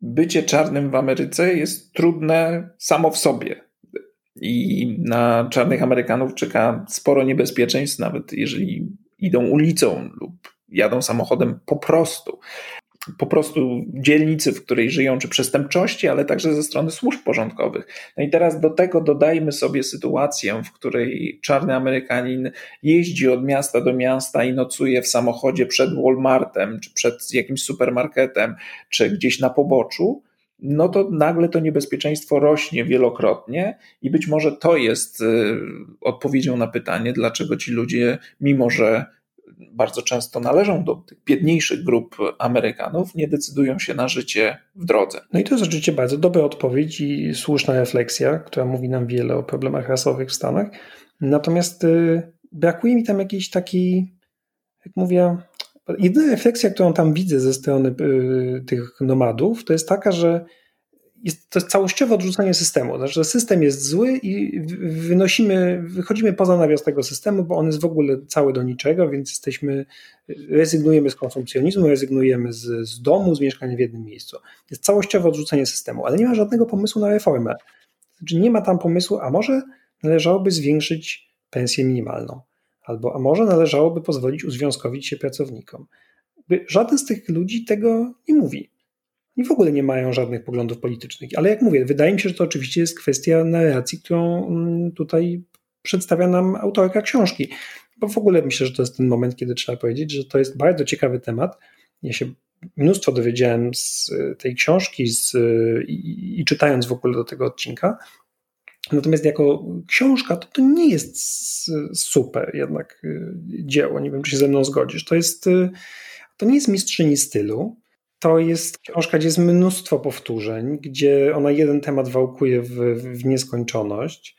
bycie czarnym w Ameryce jest trudne samo w sobie i na czarnych Amerykanów czeka sporo niebezpieczeństw, nawet jeżeli idą ulicą lub jadą samochodem po prostu. Po prostu dzielnicy, w której żyją, czy przestępczości, ale także ze strony służb porządkowych. No i teraz do tego dodajmy sobie sytuację, w której czarny Amerykanin jeździ od miasta do miasta i nocuje w samochodzie przed Walmartem, czy przed jakimś supermarketem, czy gdzieś na poboczu no to nagle to niebezpieczeństwo rośnie wielokrotnie i być może to jest y, odpowiedzią na pytanie, dlaczego ci ludzie, mimo że bardzo często należą do tych biedniejszych grup Amerykanów, nie decydują się na życie w drodze. No i to jest rzeczywiście bardzo dobra odpowiedź i słuszna refleksja, która mówi nam wiele o problemach rasowych w Stanach. Natomiast y, brakuje mi tam jakiejś takiej, jak mówię, Jedyna refleksja, którą tam widzę ze strony y, tych nomadów, to jest taka, że jest, to jest całościowe odrzucenie systemu. Znaczy, że system jest zły i wynosimy, wychodzimy poza nawias tego systemu, bo on jest w ogóle cały do niczego, więc jesteśmy, rezygnujemy z konsumpcjonizmu, rezygnujemy z, z domu, z mieszkania w jednym miejscu. Jest całościowe odrzucenie systemu, ale nie ma żadnego pomysłu na reformę. Znaczy, nie ma tam pomysłu, a może należałoby zwiększyć pensję minimalną albo a może należałoby pozwolić uzwiązkowić się pracownikom. Żaden z tych ludzi tego nie mówi. I w ogóle nie mają żadnych poglądów politycznych. Ale jak mówię, wydaje mi się, że to oczywiście jest kwestia narracji, którą mm, tutaj przedstawia nam autorka książki. Bo w ogóle myślę, że to jest ten moment, kiedy trzeba powiedzieć, że to jest bardzo ciekawy temat. Ja się mnóstwo dowiedziałem z tej książki z, i, i czytając w ogóle do tego odcinka. Natomiast jako książka to, to nie jest super jednak y, dzieło. Nie wiem, czy się ze mną zgodzisz. To jest, y, to nie jest mistrzyni stylu. To jest książka, gdzie jest mnóstwo powtórzeń, gdzie ona jeden temat wałkuje w, w nieskończoność.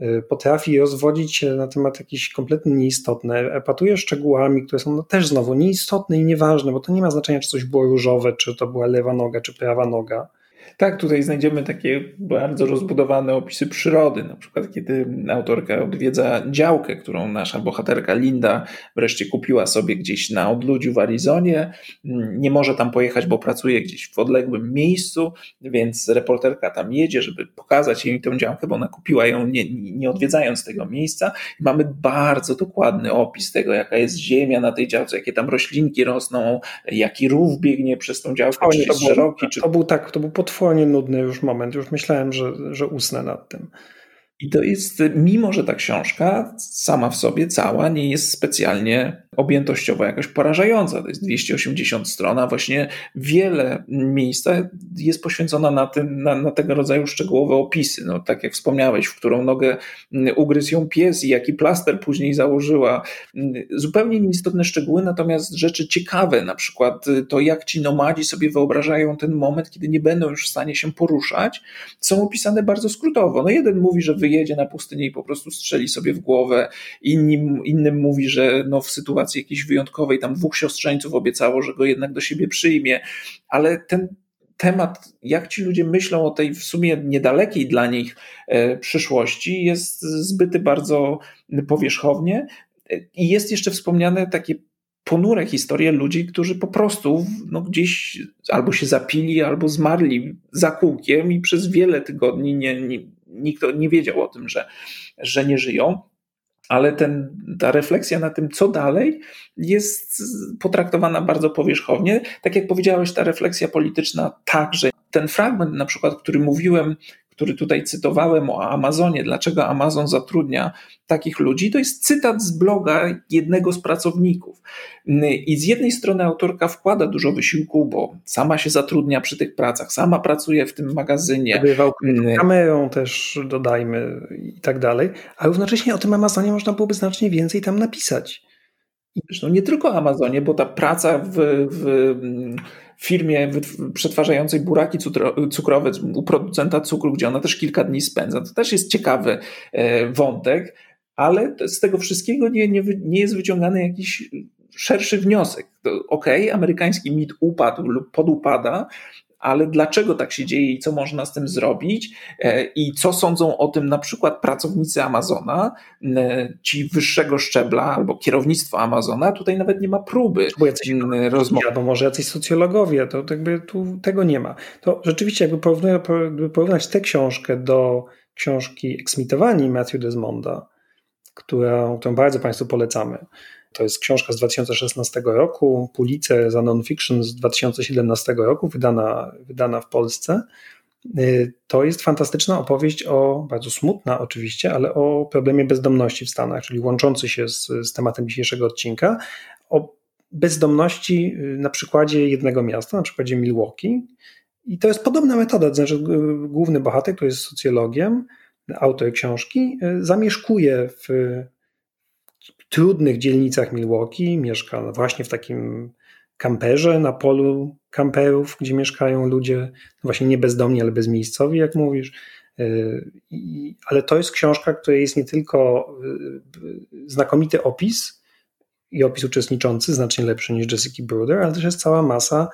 Y, potrafi rozwodzić się na temat jakiś kompletnie nieistotny, epatuje szczegółami, które są też znowu nieistotne i nieważne, bo to nie ma znaczenia, czy coś było różowe, czy to była lewa noga, czy prawa noga Tak, tutaj znajdziemy takie bardzo rozbudowane opisy przyrody. Na przykład, kiedy autorka odwiedza działkę, którą nasza bohaterka Linda wreszcie kupiła sobie gdzieś na odludziu w Arizonie. Nie może tam pojechać, bo pracuje gdzieś w odległym miejscu, więc reporterka tam jedzie, żeby pokazać jej tę działkę, bo ona kupiła ją nie, nie odwiedzając tego miejsca. Mamy bardzo dokładny opis tego, jaka jest ziemia na tej działce, jakie tam roślinki rosną, jaki rów biegnie przez tą działkę, czy jest szeroki. Czy... To był tak, to był potworny potwornie nudny już moment. Już myślałem, że, że usnę nad tym. I to jest, mimo że ta książka sama w sobie cała nie jest specjalnie objętościowo jakoś porażająca. To jest 280 stron, a właśnie wiele miejsca jest poświęcona na, tym, na, na tego rodzaju szczegółowe opisy. No, tak jak wspomniałeś, w którą nogę ugryzł ją pies i jaki plaster później założyła. Zupełnie nieistotne szczegóły, natomiast rzeczy ciekawe, na przykład to, jak ci nomadzi sobie wyobrażają ten moment, kiedy nie będą już w stanie się poruszać, są opisane bardzo skrótowo. No jeden mówi, że wyjedzie na pustynię i po prostu strzeli sobie w głowę, innym, innym mówi, że no w sytuacji sytuacji jakiejś wyjątkowej, tam dwóch siostrzeńców obiecało, że go jednak do siebie przyjmie, ale ten temat, jak ci ludzie myślą o tej w sumie niedalekiej dla nich e, przyszłości, jest zbyty bardzo powierzchownie. I jest jeszcze wspomniane takie ponure historie ludzi, którzy po prostu no, gdzieś albo się zapili, albo zmarli za kółkiem i przez wiele tygodni nie, nie, nikt nie wiedział o tym, że, że nie żyją ale ten, ta refleksja na tym, co dalej, jest potraktowana bardzo powierzchownie. Tak jak powiedziałeś, ta refleksja polityczna także. Ten fragment, na przykład, który mówiłem, który tutaj cytowałem o Amazonie, dlaczego Amazon zatrudnia takich ludzi, to jest cytat z bloga jednego z pracowników. I z jednej strony autorka wkłada dużo wysiłku, bo sama się zatrudnia przy tych pracach, sama pracuje w tym magazynie. Bywał kamerą też, dodajmy, i tak dalej, a równocześnie o tym Amazonie można byłoby znacznie więcej tam napisać. Zresztą nie tylko Amazonie, bo ta praca w, w firmie przetwarzającej buraki cukrowe u producenta cukru, gdzie ona też kilka dni spędza. To też jest ciekawy e, wątek, ale z tego wszystkiego nie, nie, nie jest wyciągany jakiś szerszy wniosek. Okej, okay, amerykański mit upadł lub podupada, ale dlaczego tak się dzieje i co można z tym zrobić e, i co sądzą o tym na przykład pracownicy Amazona, e, ci wyższego szczebla albo kierownictwo Amazona, tutaj nawet nie ma próby rozmowy. Albo może jacyś socjologowie, to jakby tu tego nie ma. To rzeczywiście jakby, jakby porównać tę książkę do książki Eksmitowani Matthew Desmonda, którą, którą bardzo Państwu polecamy, to jest książka z 2016 roku, Pulitzer za non-fiction z 2017 roku, wydana, wydana w Polsce. Y, to jest fantastyczna opowieść o, bardzo smutna oczywiście, ale o problemie bezdomności w Stanach, czyli łączący się z, z tematem dzisiejszego odcinka, o bezdomności y, na przykładzie jednego miasta, na przykładzie Milwaukee. I to jest podobna metoda, to znaczy y, główny bohater, który jest socjologiem, autor książki, zamieszkuje w trudnych dzielnicach Milwaukee, mieszka właśnie w takim kamperze na polu kamperów, gdzie mieszkają ludzie właśnie nie bezdomni, ale bezmiejscowi, jak mówisz. Y, ale to jest książka, której jest nie tylko y, znakomity opis i opis uczestniczący, znacznie lepszy niż Jessica Bruder, ale też jest cała masa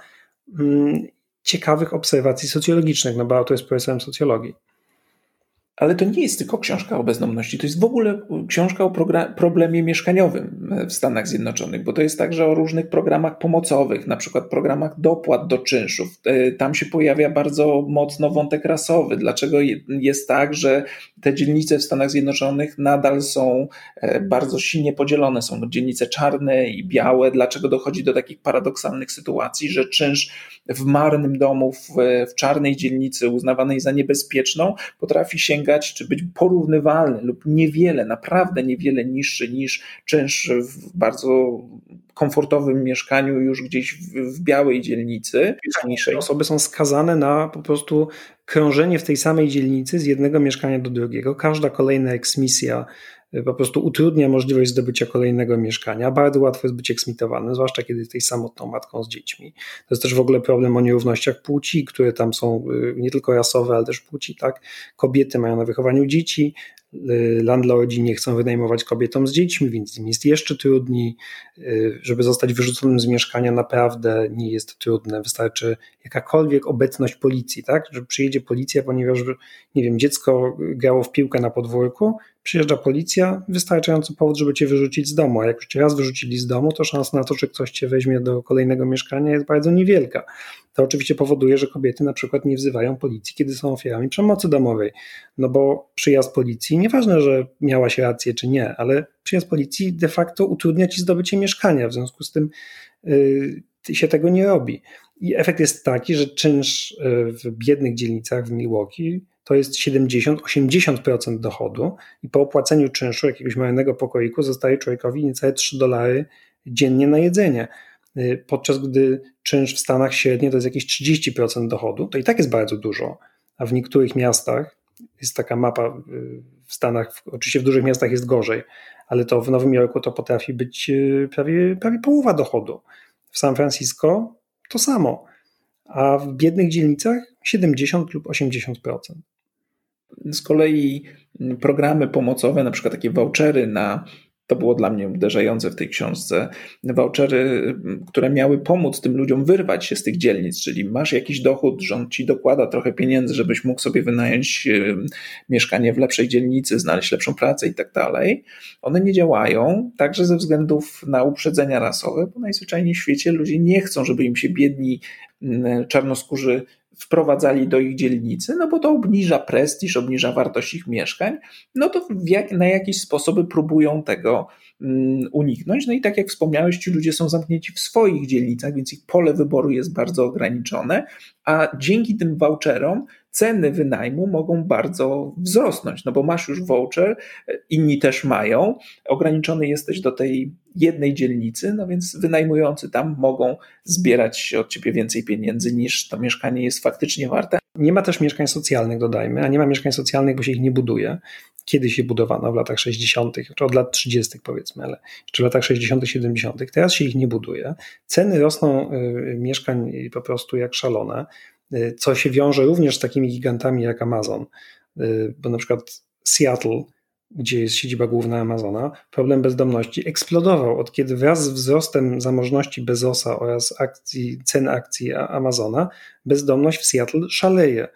mm, ciekawych obserwacji socjologicznych, no bo to jest profesorem socjologii. Ale to nie jest tylko książka o bezdomności, to jest w ogóle książka o problemie mieszkaniowym w Stanach Zjednoczonych, bo to jest także o różnych programach pomocowych, na przykład programach dopłat do czynszów. E, tam się pojawia bardzo mocno wątek rasowy. Dlaczego jest tak, że te dzielnice w Stanach Zjednoczonych nadal są e, bardzo silnie podzielone? Są dzielnice czarne i białe. Dlaczego dochodzi do takich paradoksalnych sytuacji, że czynsz w marnym domu, w, w czarnej dzielnicy uznawanej za niebezpieczną potrafi sięgać sięgać, czy być porównywalny lub niewiele, naprawdę niewiele niższy niż czynsz w bardzo komfortowym mieszkaniu już gdzieś w, w białej dzielnicy. Te osoby są skazane na po prostu krążenie w tej samej dzielnicy z jednego mieszkania do drugiego. Każda kolejna eksmisja po prostu utrudnia możliwość zdobycia kolejnego mieszkania. Bardzo łatwo jest być eksmitowanym, zwłaszcza kiedy jesteś samotną matką z dziećmi. To jest też w ogóle problem o nierównościach płci, które tam są y, nie tylko rasowe, ale też płci, tak? Kobiety mają na wychowaniu dzieci landlordzi nie chcą wynajmować kobietom z dziećmi, więc im jest jeszcze trudniej. Y, żeby zostać wyrzuconym z mieszkania naprawdę nie jest trudne. Wystarczy jakakolwiek obecność policji, tak? Że przyjedzie policja, ponieważ, nie wiem, dziecko grało w piłkę na podwórku, przyjeżdża policja, wystarczający powód, żeby cię wyrzucić z domu. A jak już cię raz wyrzucili z domu, to szansa na to, że ktoś cię weźmie do kolejnego mieszkania jest bardzo niewielka. To oczywiście powoduje, że kobiety na przykład nie wzywają policji, kiedy są ofiarami przemocy domowej. No bo przyjazd policji, nieważne, że miałaś rację czy nie, ale przyjazd policji de facto utrudnia ci zdobycie mieszkania. W związku z tym yy, się tego nie robi. I efekt jest taki, że czynsz y, w biednych dzielnicach w Milwaukee to jest 70-80% dochodu i po opłaceniu czynszu jakiegoś małego pokoiku zostaje człowiekowi niecałe 3 dolary dziennie na jedzenie. Y, podczas gdy czynsz w Stanach średnio to jest jakieś 30% dochodu, to i tak jest bardzo dużo, a w niektórych miastach jest taka mapa y, w Stanach, oczywiście w dużych miastach jest gorzej, ale to w Nowym Jorku to potrafi być y, prawie, prawie połowa dochodu. W San Francisco to samo, a w biednych dzielnicach 70 lub 80%. Z kolei programy pomocowe, na przykład takie vouchery na to było dla mnie uderzające w tej książce. Vouchery, które miały pomóc tym ludziom wyrwać się z tych dzielnic, czyli masz jakiś dochód, rząd ci dokłada trochę pieniędzy, żebyś mógł sobie wynająć mieszkanie w lepszej dzielnicy, znaleźć lepszą pracę i tak dalej. One nie działają także ze względów na uprzedzenia rasowe, bo najzwyczajniej w świecie ludzie nie chcą, żeby im się biedni czarnoskórzy wprowadzali do ich dzielnicy, no bo to obniża prestiż, obniża wartość ich mieszkań, no to jak, na jakieś sposoby próbują tego mm, uniknąć. No i tak jak wspomniałeś, ci ludzie są zamknięci w swoich dzielnicach, więc ich pole wyboru jest bardzo ograniczone, a dzięki tym voucherom ceny wynajmu mogą bardzo wzrosnąć, no bo masz już voucher, inni też mają, ograniczony jesteś do tej jednej dzielnicy, no więc wynajmujący tam mogą zbierać od ciebie więcej pieniędzy niż to mieszkanie jest faktycznie warte. Nie ma też mieszkań socjalnych, dodajmy, a nie ma mieszkań socjalnych, bo się ich nie buduje. Kiedyś się budowano w latach 60., czy od lat 30., powiedzmy, ale jeszcze w latach 60., 70., teraz się ich nie buduje. Ceny rosną y, mieszkań po prostu jak szalone. Y, co się wiąże również z takimi gigantami jak Amazon, y, bo na przykład Seattle, gdzie jest siedziba główna Amazona, problem bezdomności eksplodował od kiedy wraz z wzrostem zamożności Bezosa oraz akcji, cen akcji Amazona, bezdomność w Seattle szaleje.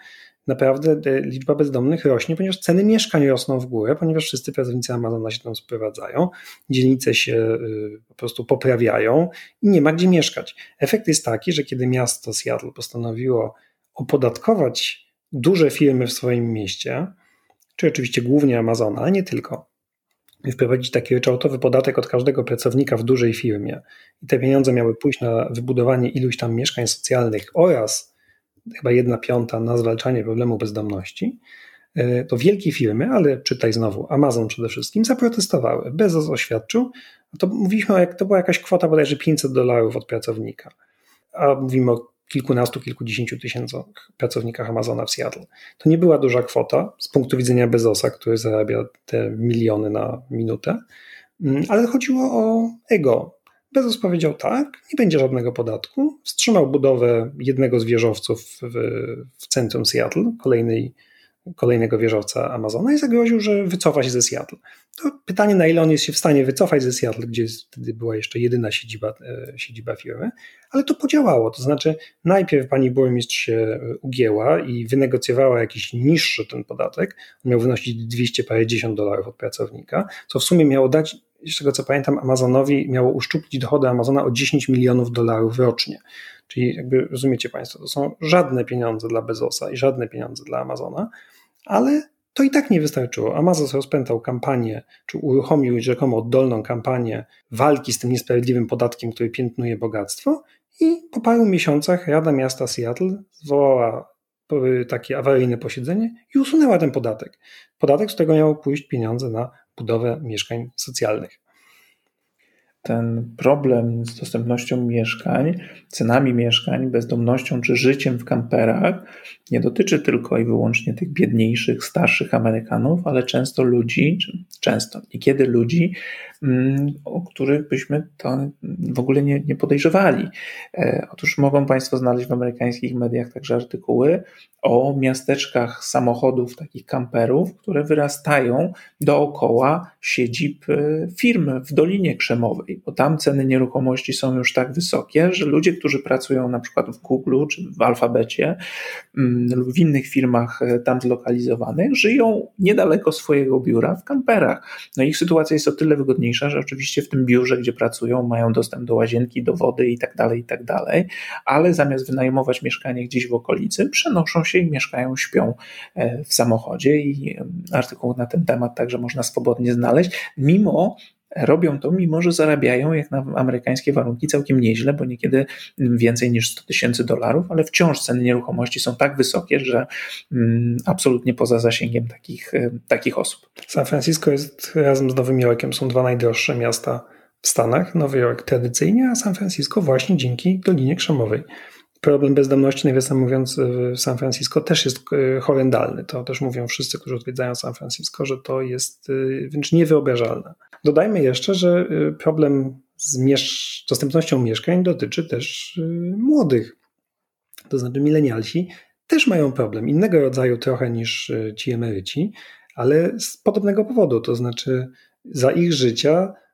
Naprawdę liczba bezdomnych rośnie, ponieważ ceny mieszkań rosną w górę, ponieważ wszyscy pracownicy Amazona się tam sprowadzają, dzielnice się y, po prostu poprawiają i nie ma gdzie mieszkać. Efekt jest taki, że kiedy miasto Seattle postanowiło opodatkować duże firmy w swoim mieście, czy oczywiście głównie Amazona, ale nie tylko, i wprowadzić taki ryczałtowy podatek od każdego pracownika w dużej firmie i te pieniądze miały pójść na wybudowanie iluś tam mieszkań socjalnych oraz chyba jedna piąta na zwalczanie problemu bezdomności, e, to wielkie firmy, ale czytaj znowu, Amazon przede wszystkim, zaprotestowały. Bezos oświadczył, to mówiliśmy, jak to była jakaś kwota bodajże 500 dolarów od pracownika, a mówimy o kilkunastu, kilkudziesięciu tysięcy pracownikach Amazona w Seattle. To nie była duża kwota z punktu widzenia Bezosa, który zarabia te miliony na minutę, mm, ale chodziło o ego. Bezos powiedział tak, nie będzie żadnego podatku. Wstrzymał budowę jednego z wieżowców w, w centrum Seattle, kolejnej kolejnego wieżowca Amazona i zagroził, że wycofa się ze Seattle. To pytanie, na ile on jest się w stanie wycofać ze Seattle, gdzie wtedy była jeszcze jedyna siedziba, e, siedziba firmy, ale to podziałało. To znaczy, najpierw pani burmistrz się e, ugięła i wynegocjowała jakiś niższy ten podatek. On miał wynosić 200 parędziesiąt dolarów od pracownika, co w sumie miało dać, z tego co pamiętam, Amazonowi miało uszczuplić dochody Amazona o 10 milionów dolarów rocznie. Czyli jakby rozumiecie Państwo, to są żadne pieniądze dla Bezosa i żadne pieniądze dla Amazona ale to i tak nie wystarczyło. Amazon rozpętał kampanię, czy uruchomił rzekomo oddolną kampanię walki z tym niesprawiedliwym podatkiem, który piętnuje bogactwo i po paru miesiącach Rada Miasta Seattle zwołała takie awaryjne posiedzenie i usunęła ten podatek. Podatek, z którego miało pójść pieniądze na budowę mieszkań socjalnych. Ten problem z dostępnością mieszkań, cenami mieszkań, bezdomnością czy życiem w kamperach nie dotyczy tylko i wyłącznie tych biedniejszych, starszych Amerykanów, ale często ludzi, często, niekiedy ludzi, mm, o których byśmy to w ogóle nie, nie podejrzewali. E, otóż mogą Państwo znaleźć w amerykańskich mediach także artykuły o miasteczkach samochodów, takich kamperów, które wyrastają dookoła siedzib e, firm w Dolinie Krzemowej, bo tam ceny nieruchomości są już tak wysokie, że ludzie, którzy pracują na przykład w Google czy w Alfabecie mm, lub w innych firmach e, tam zlokalizowanych, żyją niedaleko swojego biura w kamperach. No ich sytuacja jest o tyle wygodniejsza, że oczywiście w tym biurze, gdzie pracują, mają dostęp do łazienki, do wody i tak dalej, i tak dalej, ale zamiast wynajmować mieszkanie gdzieś w okolicy, przenoszą się i mieszkają, śpią e, w samochodzie i artykuł na ten temat także można swobodnie znaleźć, mimo robią to, mimo że zarabiają jak na amerykańskie warunki całkiem nieźle, bo niekiedy więcej niż 100 tysięcy dolarów, ale wciąż ceny nieruchomości są tak wysokie, że mm, absolutnie poza zasięgiem takich, e, takich osób. San Francisco jest razem z Nowym Jorkiem, są dwa najdroższe miasta w Stanach. Nowy Jork tradycyjnie, a San Francisco właśnie dzięki Dolinie Krzemowej problem bezdomności, nawiasem mówiąc, w San Francisco też jest e, horrendalny. To też mówią wszyscy, którzy odwiedzają San Francisco, że to jest e, wręcz niewyobrażalne. Dodajmy jeszcze, że e, problem z miesz dostępnością mieszkań dotyczy też młodych. To znaczy milenialsi też mają problem, innego rodzaju trochę niż ci emeryci, ale z podobnego powodu, to znaczy za ich życia Y,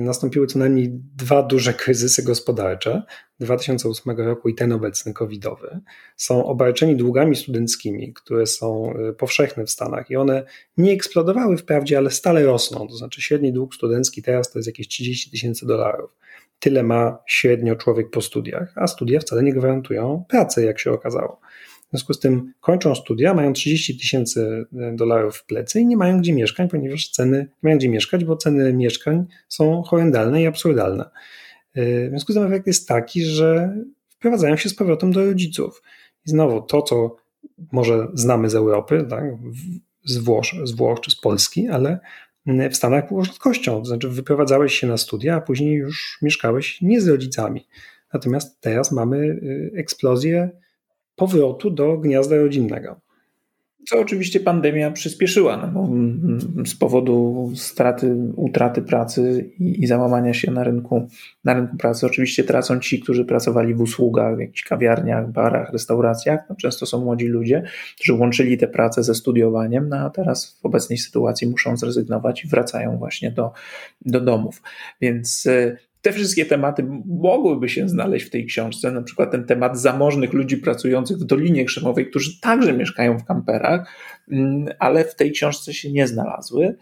nastąpiły co najmniej dwa duże kryzysy gospodarcze 2008 roku i ten obecny covidowy. Są obarczeni długami studenckimi, które są y, powszechne w Stanach i one nie eksplodowały wprawdzie, ale stale rosną. To znaczy średni dług studencki teraz to jest jakieś 30 tysięcy dolarów. Tyle ma średnio człowiek po studiach, a studia wcale nie gwarantują pracy, jak się okazało. W związku z tym kończą studia, mają 30 tysięcy e, dolarów w plecy i nie mają gdzie mieszkać, ponieważ ceny, nie mają gdzie mieszkać, bo ceny mieszkań są horrendalne i absurdalne. E, w związku z tym efekt jest taki, że wprowadzają się z powrotem do rodziców. I znowu to, co może znamy z Europy, tak, z, Włoch, z Włoch czy z Polski, ale w Stanach było rzadkością. To znaczy, wyprowadzałeś się na studia, a później już mieszkałeś nie z rodzicami. Natomiast teraz mamy y, eksplozję powrotu do gniazda rodzinnego. Co oczywiście pandemia przyspieszyła, no bo z powodu straty, utraty pracy i, i załamania się na rynku, na rynku pracy. Oczywiście tracą ci, którzy pracowali w usługach, w jakichś kawiarniach, barach, restauracjach. No często są młodzi ludzie, którzy łączyli tę pracę ze studiowaniem, no a teraz w obecnej sytuacji muszą zrezygnować i wracają właśnie do, do domów. Więc y, te wszystkie tematy mogłyby się znaleźć w tej książce, na przykład ten temat zamożnych ludzi pracujących w Dolinie Krzemowej, którzy także mieszkają w kamperach, mm, ale w tej książce się nie znalazły.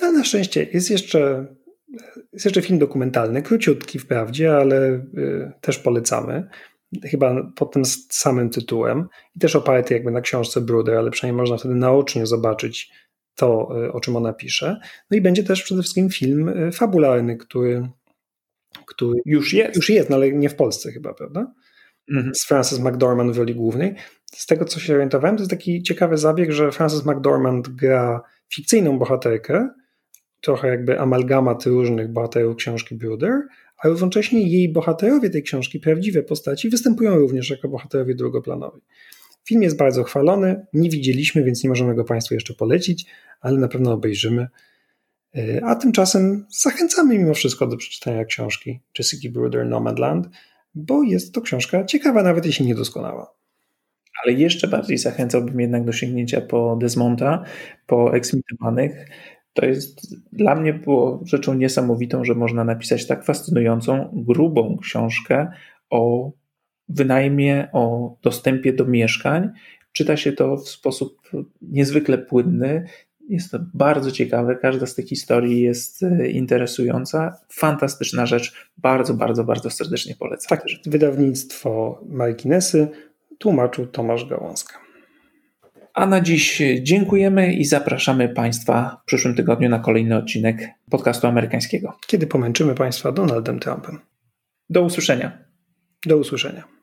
No, na szczęście jest jeszcze, jest jeszcze film dokumentalny, króciutki wprawdzie, ale y, też polecamy. Chyba pod tym samym tytułem i też oparty jakby na książce Bruder, ale przynajmniej można wtedy naocznie zobaczyć to, y, o czym ona pisze. No i będzie też przede wszystkim film y, fabularny, który który już jest, już jest no ale nie w Polsce chyba, prawda? Mhm. Z Frances McDormand w roli głównej. Z tego, co się orientowałem, to jest taki ciekawy zabieg, że Frances McDormand gra fikcyjną bohaterkę, trochę jakby amalgamat różnych bohaterów książki Bruder, a równocześnie jej bohaterowie tej książki, prawdziwe postaci, występują również jako bohaterowie drugoplanowi. Film jest bardzo chwalony, nie widzieliśmy, więc nie możemy go Państwu jeszcze polecić, ale na pewno obejrzymy. E, a tymczasem zachęcamy mimo wszystko do przeczytania książki Jessica Bruder Nomadland, bo jest to książka ciekawa, nawet jeśli niedoskonała. Ale jeszcze bardziej zachęcałbym jednak do sięgnięcia po Desmonta, po eksmitowanych. To jest dla mnie było rzeczą niesamowitą, że można napisać tak fascynującą, grubą książkę o wynajmie, o dostępie do mieszkań. Czyta się to w sposób niezwykle płynny, jest to bardzo ciekawe. Każda z tych historii jest e, interesująca. Fantastyczna rzecz. Bardzo, bardzo, bardzo serdecznie polecam. Tak, wydawnictwo Marginesy tłumaczył Tomasz Gałązka. A na dziś dziękujemy i zapraszamy Państwa w przyszłym tygodniu na kolejny odcinek podcastu amerykańskiego. Kiedy pomęczymy Państwa Donaldem Trumpem. Do usłyszenia. Do usłyszenia.